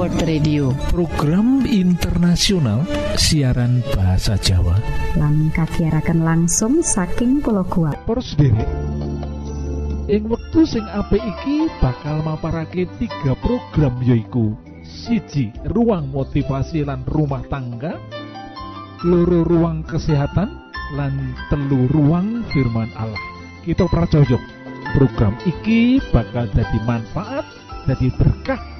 World Radio. Program internasional siaran bahasa Jawa. Lan kagiaraken langsung saking pulau kuat derek ing wektu sing apik iki bakal maparake tiga program yoiku siji ruang motivasi lan rumah tangga. Loro ruang kesehatan. Lan telu ruang firman Allah. Kita pracojok program iki bakal jadi manfaat jadi berkah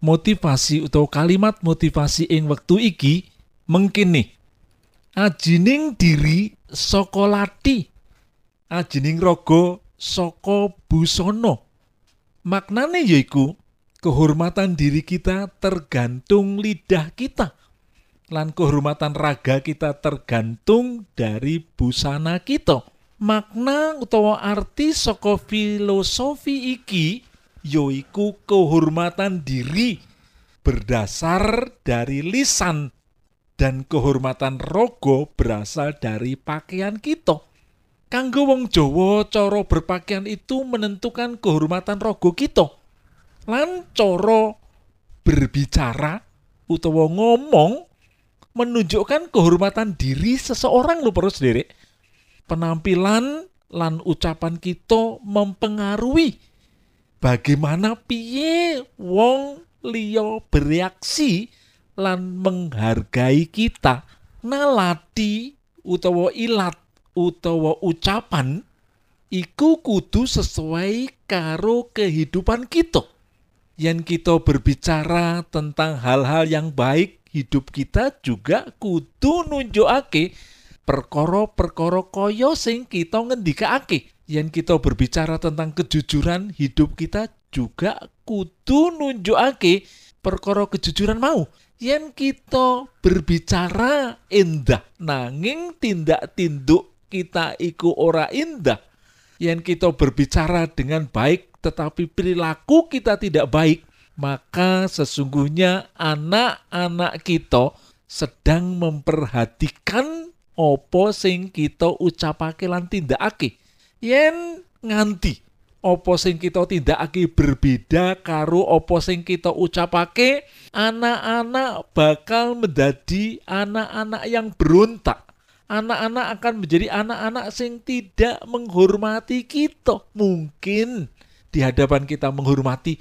motivasi atau kalimat motivasi ing wektu iki mungkin nih ajining diri saka lati. Ajining raga saka busana. Maknane yaiku kehormatan diri kita tergantung lidah kita lan kehormatan raga kita tergantung dari busana kita. Makna utawa arti saka filosofi iki yaiku kehormatan diri berdasar dari lisan dan kehormatan rogo berasal dari pakaian kita. Kanggo wong Jawa, cara berpakaian itu menentukan kehormatan rogo kita. Lan cara berbicara utawa ngomong menunjukkan kehormatan diri seseorang lho para sendiri. Penampilan lan ucapan kita mempengaruhi bagaimana piye wong liya bereaksi lan menghargai kita? Nalati utawa ilat utawa ucapan iku kudu sesuai karo kehidupan kita. Yen kita berbicara tentang hal-hal yang baik hidup kita juga kudu nunjukake perkara-perkara kaya sing kita ngendikake yen kita berbicara tentang kejujuran hidup kita juga kudu nunjukake perkara kejujuran mau. Yen kita berbicara indah nanging tindak tinduk kita iku ora indah. Yen kita berbicara dengan baik tetapi perilaku kita tidak baik maka sesungguhnya anak-anak kita sedang memperhatikan opo sing kita ucapake lan tindakake yen nganti opo sing kita tindakake berbeda karo opo sing kita ucapake anak-anak bakal menjadi anak-anak yang berontak. Anak-anak akan menjadi anak-anak sing tidak menghormati kita. Mungkin di hadapan kita menghormati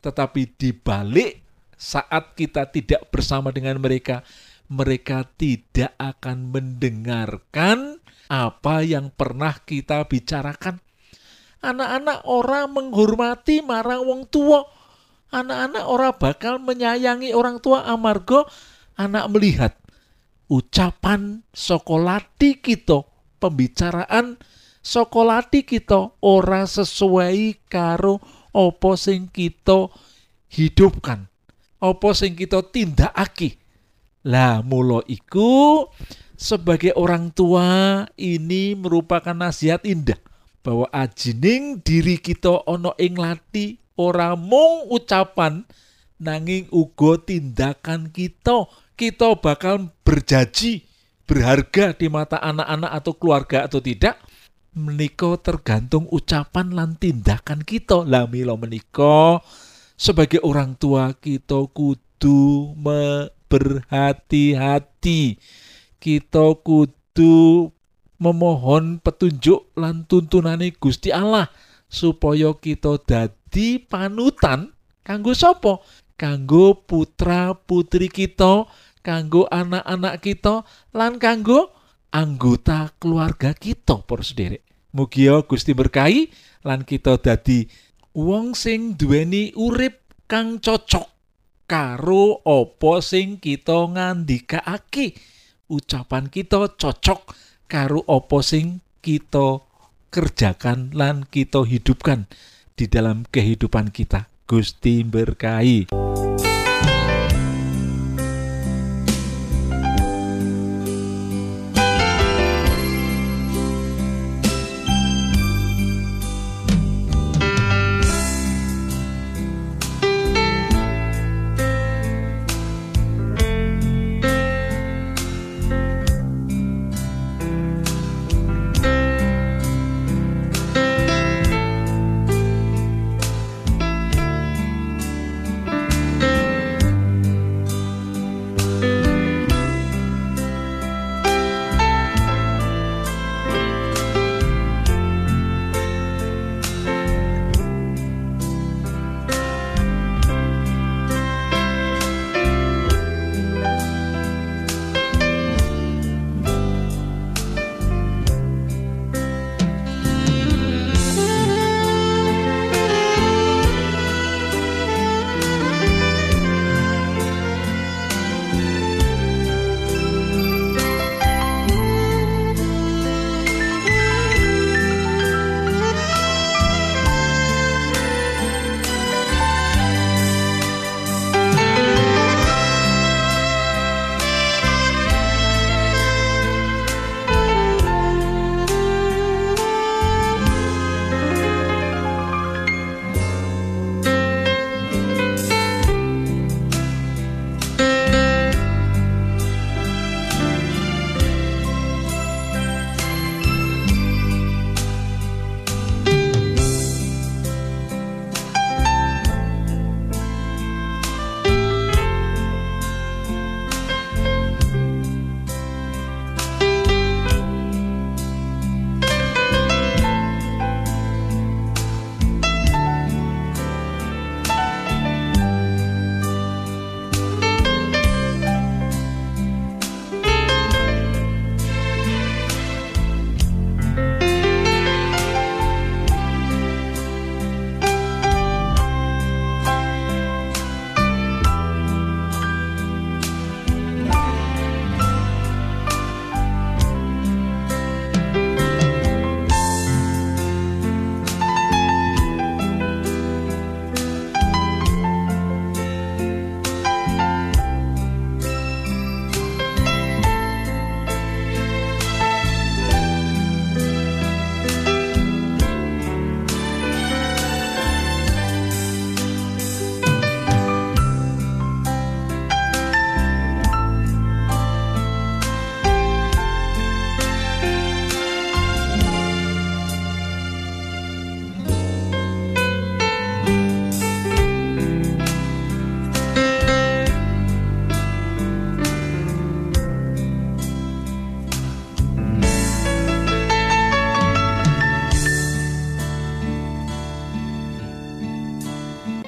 tetapi di balik saat kita tidak bersama dengan mereka mereka tidak akan mendengarkan apa yang pernah kita bicarakan. Anak-anak orang menghormati marang wong tua. Anak-anak orang bakal menyayangi orang tua amargo anak melihat ucapan sokolati kita, pembicaraan sokolati kita ora sesuai karo opo sing kita hidupkan. Opo sing kita tindakake. Lah mulo iku sebagai orang tua ini merupakan nasihat indah bahwa ajining diri kita ono ing lati ora mung ucapan nanging uga tindakan kita kita bakal berjanji berharga di mata anak-anak atau keluarga atau tidak menika tergantung ucapan lan tindakan kita. Lah milo menika sebagai orang tua kita kudu berhati-hati kita kudu memohon petunjuk lan tuntunane Gusti Allah supaya kita dadi panutan kanggo sapa? Kanggo putra putri kita kanggo anak-anak kita lan kanggo anggota keluarga kita para sederek mugi Gusti berkahi lan kita dadi wong sing duweni urip kang cocok karo apa sing kita ngandikake ucapan kita cocok karo apa sing kita kerjakan lan kita hidupkan di dalam kehidupan kita. Gusti berkahi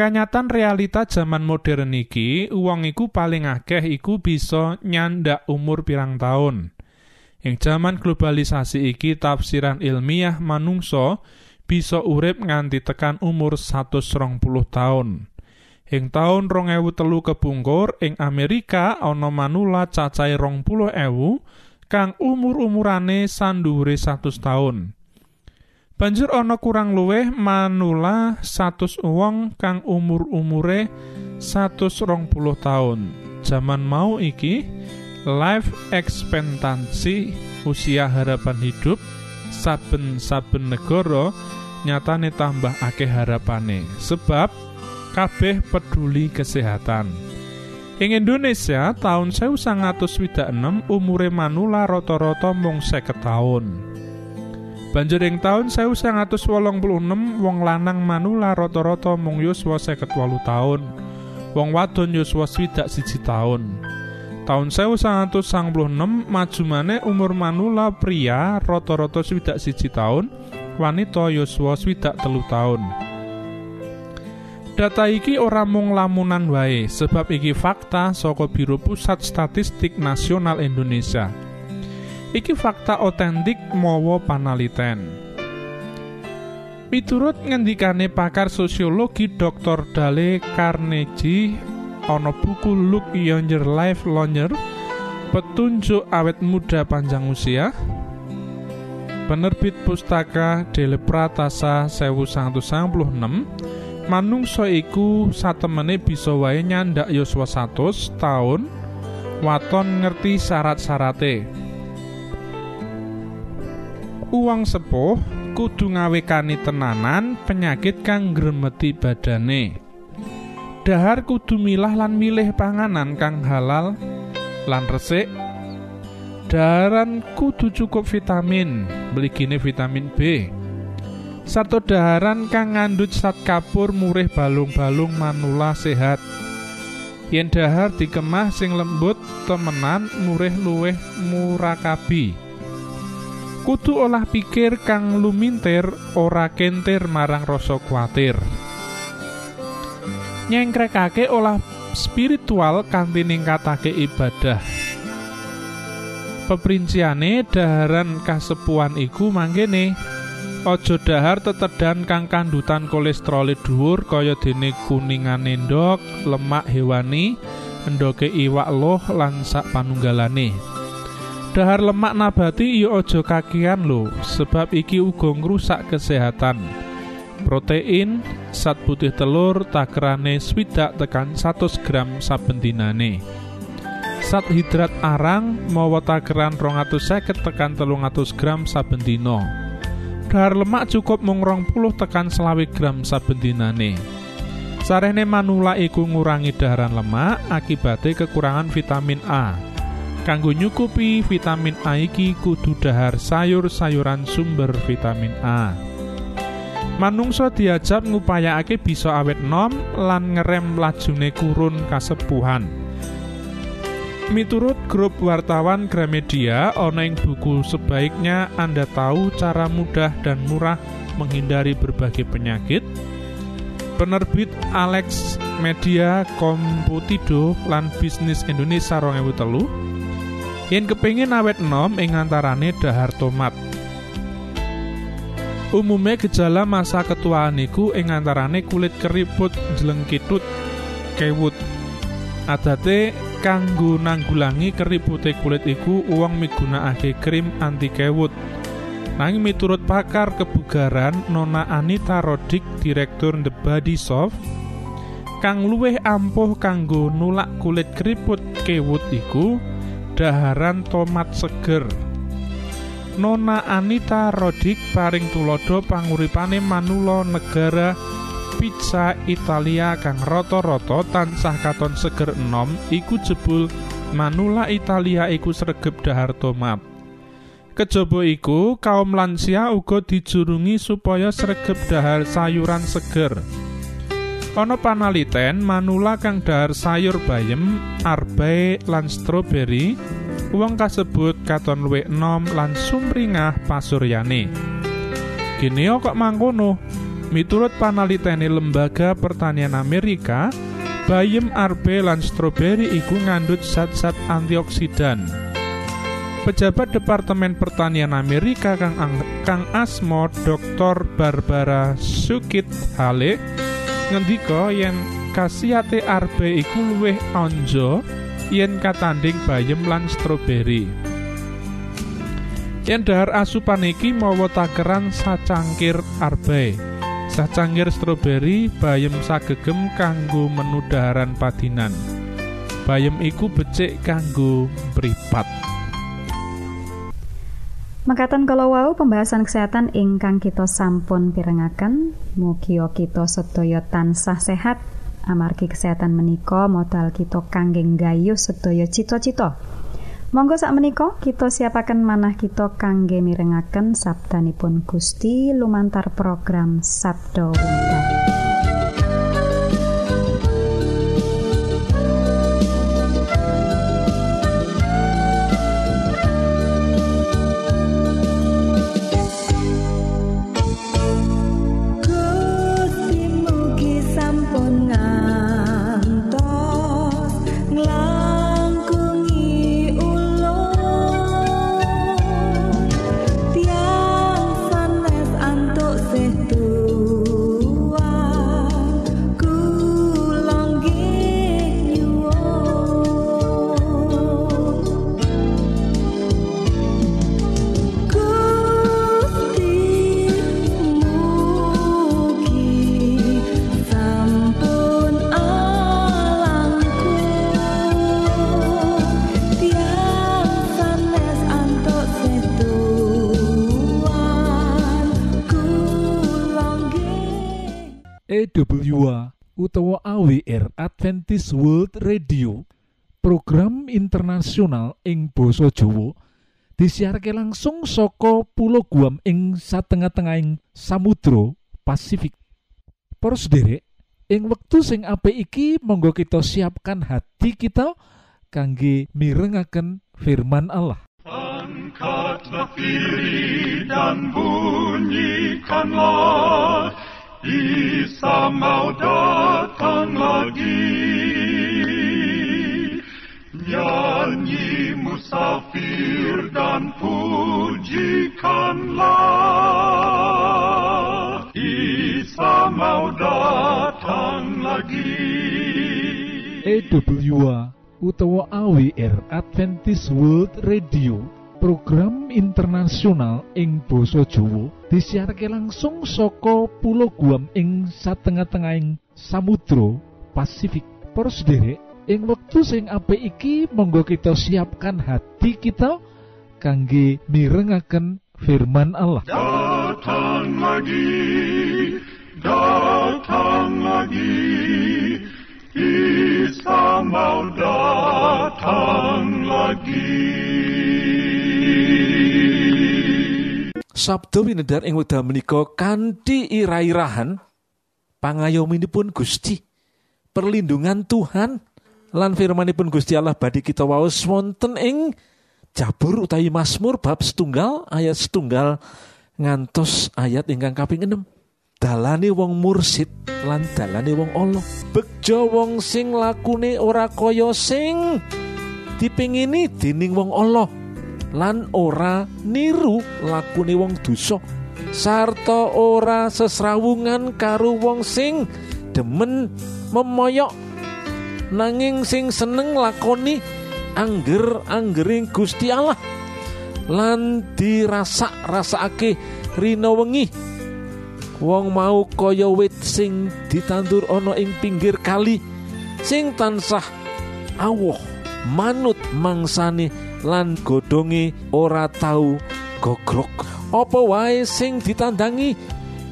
kanyatan realita zaman modern iki, uang iku paling akeh iku bisa nyandak umur pirang tahun. Ing zaman globalisasi iki tafsiran ilmiah manungsa bisa urip nganti tekan umur 120 tahun. Ing taun 2003 kepungkur ing Amerika ana manula cacahe 20.000 kang umur-umurane sandhuwure 100 tahun. Banjur ana kurang luwih manula 100 wong kang umur-umure 120 tahun. Zaman mau iki life expectancy usia harapan hidup saben-saben negara nyatane tambah akeh harapane sebab kabeh peduli kesehatan. Ing Indonesia tahun 1926 umure manula rata-rata mung 50 tahun. Banjur ing taun 1986 wong lanang manula rata-rata mung yuswa 58 taun. Wong wadon yuswa swidak siji taun. Taun 1996 maju maneh umur manula pria rata-rata swidak siji taun, wanita yuswa swidak telu taun. Data iki ora mung lamunan wae, sebab iki fakta saka Biro Pusat Statistik Nasional Indonesia. Iki fakta otentik mawa panaliten. Miturut ngendikane pakar sosiologi Dr. Dale Carnegie ana buku Look Younger Life Longer petunjuk awet muda panjang usia penerbit pustaka Dele Pratasa 1996 manungsa iku satemene bisa wae nyandak yuswa 100 tahun waton ngerti syarat-syarate Uang sepuh kudu ngawekani tenanan penyakit kang gremeti badane. Dahar kudu milah lan milih panganan kang halal lan resik. Daharan kudu cukup vitamin, beligine vitamin B. Sarto daharan kang ngandut zat kapur murih balung-balung manula sehat. Yen dahar dikemah sing lembut temenan murih luwih murakabi. Kudu olah pikir kang lumintir ora kentir marang rasa kuatir. Nyengkrekake olah spiritual kanthi ningkatake ibadah. Peprinciane daharan kasepuan iku manggene aja dahar tetedan kang kandutan kolesterol dhuwur kaya dene kuningan endok lemak hewani endoke iwak loh lan sak panunggalane Dahar lemak nabati ya aja kakian lho, sebab iki uga ngrusak kesehatan. Protein, zat putih telur takerane swidak tekan 100 gram saben dinane. Zat hidrat arang mawa takeran 250 tekan 300 gram saben dina. Dahar lemak cukup mung 20 tekan 20 gram saben dinane. Sarene manula iku ngurangi daharan lemak akibate kekurangan vitamin A. Kanggo nyukupi vitamin A iki kudu dahar sayur-sayuran sumber vitamin A. Manungsa diajak ngupayakake bisa awet nom lan ngerem lajune kurun kasepuhan. Miturut grup wartawan Gramedia, ana ing buku sebaiknya Anda tahu cara mudah dan murah menghindari berbagai penyakit. Penerbit Alex Media Komputido lan Bisnis Indonesia 2003 yen kepingin awet enom ing antarane dahar tomat. Umume gejala masa ketuaan iku ing antarane kulit keriput jelengkitut kewut. Adate kanggo nanggulangi keripute kulit iku uang migunakake krim anti kewut. Nanging miturut pakar kebugaran Nona Anita Rodik Direktur The Body Soft kang luwih ampuh kanggo nulak kulit keriput kewut iku daharan tomat seger Nona Anita Rodik paring tulodo panguripane manula negara pizza Italia kang rata-rata tansah katon seger enom iku jebul manula Italia iku sregep dahar tomat Kejaba iku kaum lansia uga dijurungi supaya sregep dahar sayuran seger. Ana panaliten manula kang dahar sayur bayem, arbe lan stroberi, wong kasebut katon luwih enom lan sumringah pasuryane. Geneo kok mangkono? Miturut panalitene Lembaga Pertanian Amerika, bayem arbe lan stroberi iku ngandut zat-zat antioksidan. Pejabat Departemen Pertanian Amerika kang kang asmo Dr. Barbara Sukit Hale ngendika yen kasihate arbe iku luwih onjo yen katanding bayem lan stroberi. Yen dahar asupan iki mawa takeran sacangkir arbe. Sacangkir stroberi bayem sagegem kanggo menu daharan padinan. Bayem iku becik kanggo mripat. Mekaten kalau wau pembahasan kesehatan ingkang kita sampun pirengaken. Mugia kita sedaya tansah sehat. Amargi kesehatan menika modal kita kangge gayuh sedaya cita-cita. Monggo sak menika kita siapaken manah kita kangge mirengaken sabdanipun Gusti lumantar program Sabdo Wintar. Adventist World Radio program internasional ing Boso Jowo disiharke langsung soko pulau Guam ing satengah-tengahing Samudro Pasifik. Poros derek ing wektu sing apik iki monggo kita siapkan hati kita kangge mirengaken firman Allah. Angkatlah dan bunyikanlah Isa mau datang lagi Nyanyi musafir dan pujikanlah Isa mau datang lagi EWA utawa AWR Adventist World Radio program internasional ing Boso Jowo disiharke langsung soko pulau Guam ing satengah-tengahing Samudro Pasifik Poros derek ing wektu sing apik iki monggo kita siapkan hati kita kangge mirengaken firman Allah Datang lagi, datang lagi, Isa mau datang lagi. Sabdo winedar ing wekdal menika kanthi pangayominipun Gusti perlindungan Tuhan lan firmanipun Gusti Allah badhe kita waos wonten ing Jabur utawi Mazmur bab setunggal ayat setunggal ngantos ayat ingkang kaping 6 dalane wong mursid lan dalane wong Allah. Bejo wong sing lakune ora kaya sing dipingini dening wong Allah lan ora niru lakune wong dosa. Sarta ora sesrawungan karo wong sing demen memoyok. Nanging sing seneng lakoni angger-anggering Gusti Allah. Lan dirasak-rasakake rina wengi. Wong mau kaya wit sing ditandur ana ing pinggir kali sing tansah awoh manut mangsane lan godhonge ora tau gogrok apa wae sing ditandangi?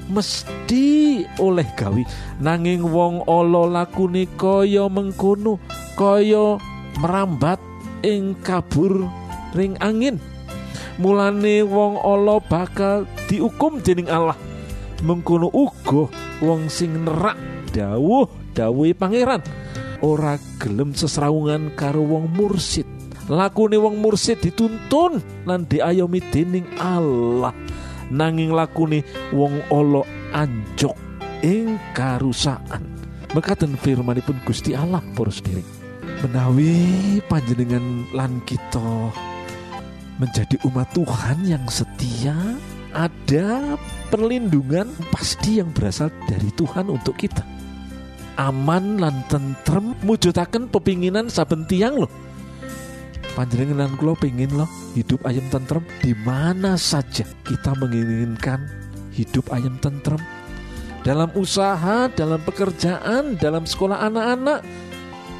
Mesti oleh gawi nanging wong ala lakune kaya mengkono kaya merambat ing kabur ring angin. Mulane wong ala bakal diukum dening Allah. Mengkono uga wong sing nerak dawuh dawuhe pangeran. Ora gelem sesrawungan karo wong mursid lakune wong mursid dituntun lan diayomi dening Allah. Nanging lakune wong ala anjok ing karusaan. Mekaten firmanipun Gusti Allah para sendiri menawi panjenengan lan kita menjadi umat Tuhan yang setia ada perlindungan pasti yang berasal dari Tuhan untuk kita. Aman lan tentrem mujudaken pepinginan saben tiang loh panjenengan kula pengen loh hidup ayam tentrem di mana saja kita menginginkan hidup ayam tentrem dalam usaha, dalam pekerjaan, dalam sekolah anak-anak,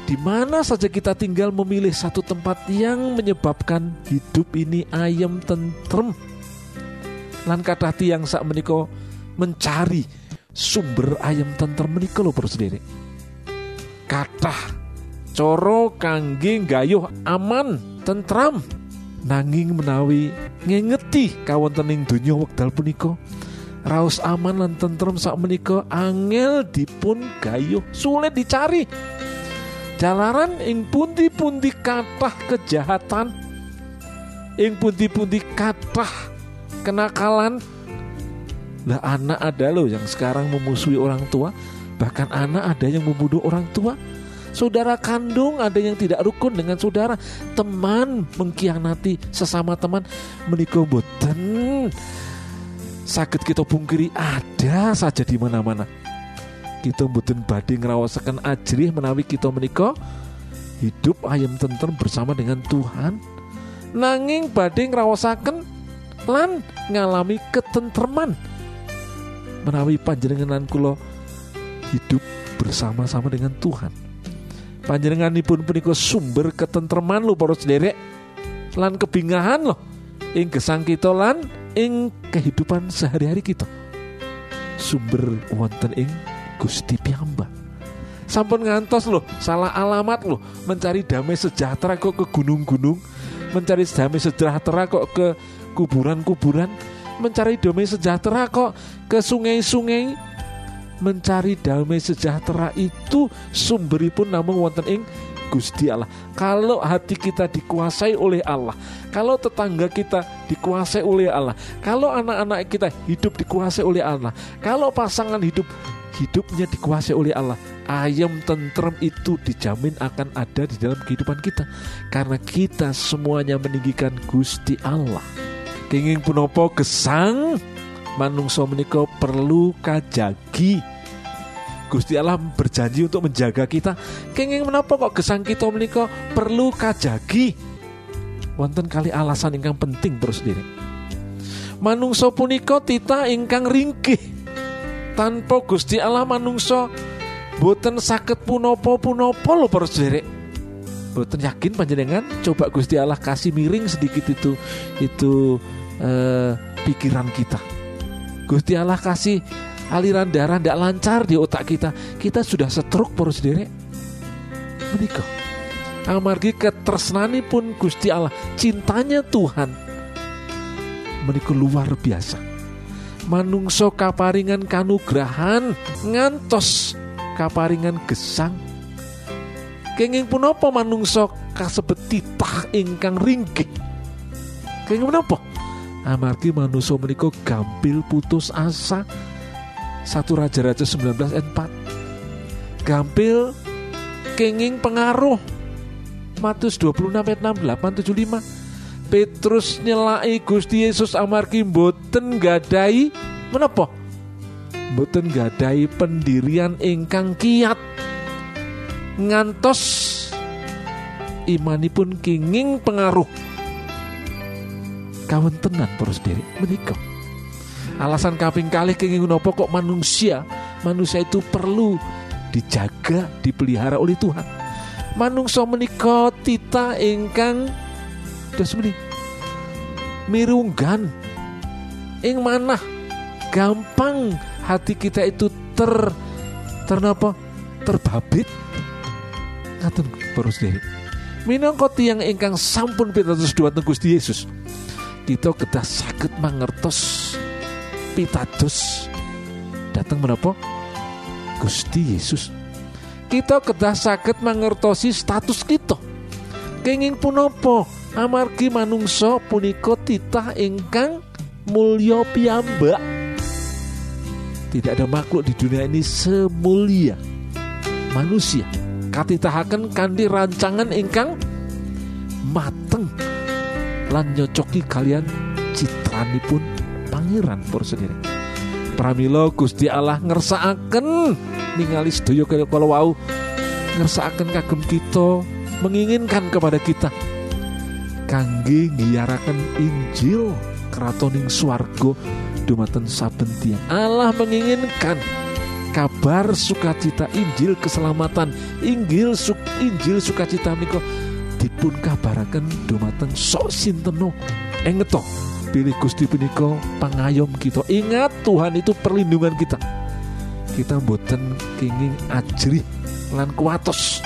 di mana saja kita tinggal memilih satu tempat yang menyebabkan hidup ini ayam tentrem. Lan kata tiang sak meniko mencari sumber ayam tentrem meniko lo sendiri. Kata coro kangge gayuh aman tentram nanging menawi ngengeti kawontening donya wekdal punika raos aman lan tentrem sak menika angel dipun gayuh sulit dicari. Jalaran ing pundi-pundi kathah kejahatan ing pundi-pundi kathah kenakalan. Lah anak ada loh yang sekarang memusuhi orang tua bahkan anak ada yang membunuh orang tua Saudara kandung ada yang tidak rukun dengan saudara, teman mengkhianati sesama teman menikah boten. Sakit kita pungkiri ada saja di mana-mana. Kita boten badhe ngrawasaken ajrih menawi kita menikah hidup ayam tentrem bersama dengan Tuhan. Nanging badhe ngrawasaken lan ngalami ketentreman menawi panjenengan kula hidup bersama-sama dengan Tuhan panjenenganipun punika sumber ketentreman lo para sederek lan kebingahan loh ing gesang kita lan ing kehidupan sehari-hari kita. Sumber wonten ing Gusti piyambak. Sampun ngantos loh salah alamat loh mencari damai sejahtera kok ke gunung-gunung mencari damai sejahtera kok ke kuburan-kuburan mencari damai sejahtera kok ke sungai-sungai mencari damai sejahtera itu sumberipun namun wonten ing Gusti Allah. Kalau hati kita dikuasai oleh Allah, kalau tetangga kita dikuasai oleh Allah, kalau anak-anak kita hidup dikuasai oleh Allah, kalau pasangan hidup hidupnya dikuasai oleh Allah, ayam tentrem itu dijamin akan ada di dalam kehidupan kita karena kita semuanya meninggikan Gusti Allah. Kenging punopo gesang manungso menika perlu kajagi. Gusti Allah berjanji untuk menjaga kita. Kenging menapa kok gesang kita menika perlu kajagi? Wonten kali alasan ingkang penting terus diri. Manungso punika tita ingkang ringkih. Tanpa Gusti Allah manungso boten sakit punopo punopo lo terus diri boten yakin panjenengan? Coba Gusti Allah kasih miring sedikit itu itu eh, pikiran kita Gusti Allah kasih aliran darah tidak lancar di otak kita, kita sudah stroke poros sendiri. Menikah. Amargi ketresnani pun Gusti Allah, cintanya Tuhan menikah luar biasa. Manungso kaparingan kanugrahan ngantos kaparingan gesang. Kenging punapa manungso kasebet titah ingkang ringkih. Kenging punapa? Amargi manusia menika gampil putus asa. Satu Raja-Raja 19 ayat 4 gampil kenging pengaruh. Matius 26 ayat 68 75 Petrus nyelai Gusti Yesus amargi boten gadai menapa? Boten gadai pendirian ingkang kiat. Ngantos imanipun kenging pengaruh kawan tenan terus diri menikah alasan kaping kali kenging nopo kok manusia manusia itu perlu dijaga dipelihara oleh Tuhan. Manungsa menika tita ingkang dos meni mirunggan ing mana gampang hati kita itu ter ternapa? Terbabit. Ngaten para sedherek. Minangka tiyang ingkang sampun pitados dhumateng Gusti Yesus kita kedah saged mangertos pitados. Datang menapa? Gusti Yesus. Kita kedah saged mangertosi status kita. Kenging punapa? Amargi manungsa punika titah ingkang mulya piyambak. Tidak ada makhluk di dunia ini semulia. Manusia katitahaken kanthi rancangan ingkang mateng lan nyocoki kalian citranipun pangeran por sendiri. Pramila Gusti Allah ngersakaken ningali sedaya kalau wau ngersakaken kagem kita menginginkan kepada kita. Kangge ngiyaraken Injil keratoning swargo dumaten saben tiang Allah menginginkan kabar sukacita Injil keselamatan. Injil suk Injil sukacita menika dipun kabaraken dumateng sok sinteno engeto pilih Gusti punika pangayom kita. Ingat Tuhan itu perlindungan kita. Kita mboten kenging ajrih lan kuatos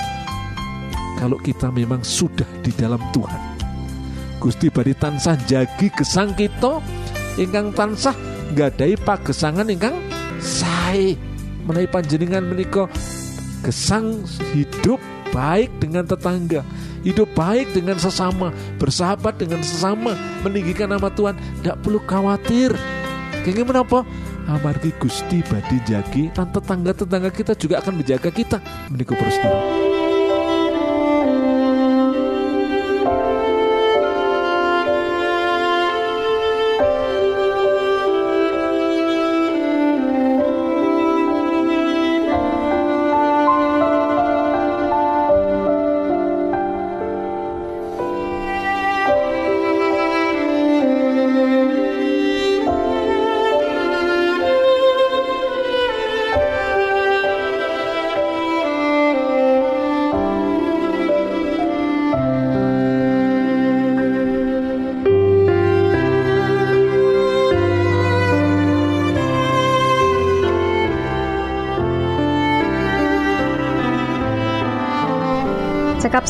kalau kita memang sudah di dalam Tuhan. Gusti badi tansah jagi gesang kita ingkang tansah gadai pagesangan ingkang sae. Menawi panjenengan menika gesang hidup baik dengan tetangga hidup baik dengan sesama bersahabat dengan sesama meninggikan nama Tuhan tidak perlu khawatir. Kayaknya menapa amargi Gusti badi jagi dan tetangga-tetangga kita juga akan menjaga kita. Menikah peristiwa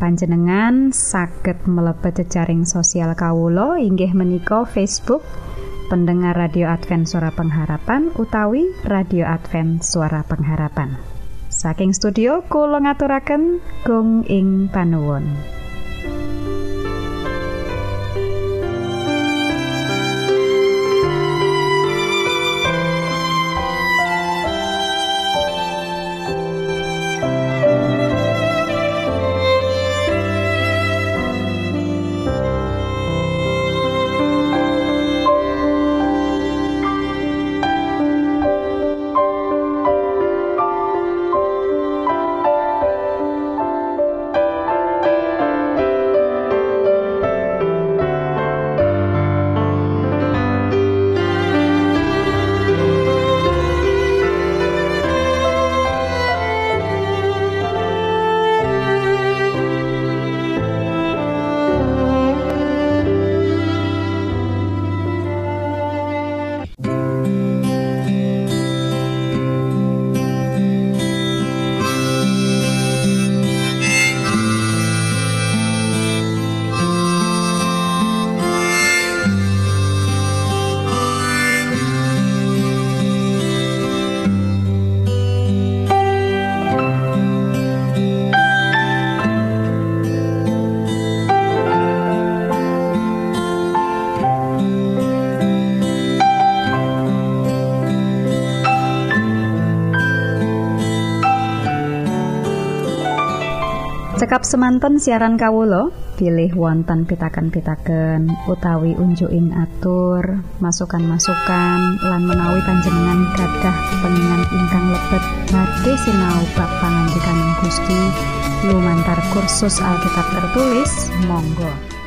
panjenengan saged mlebet jejaring sosial Kawulo inggih menika Facebook pendengar radio Advent suara pengharapan utawi radio Advent suara pengharapan. Saking studio kula ngaturaken gong ing panuwun semanten siaran kawulo pilih wonten pitaken-pitaken utawi unjuking atur masukan-masukan lan menawi panjenengan gadah pengingan ingkang lebet. Badhe sinau bab pangandikan Gusti lumantar kursus Alkitab tertulis Monggo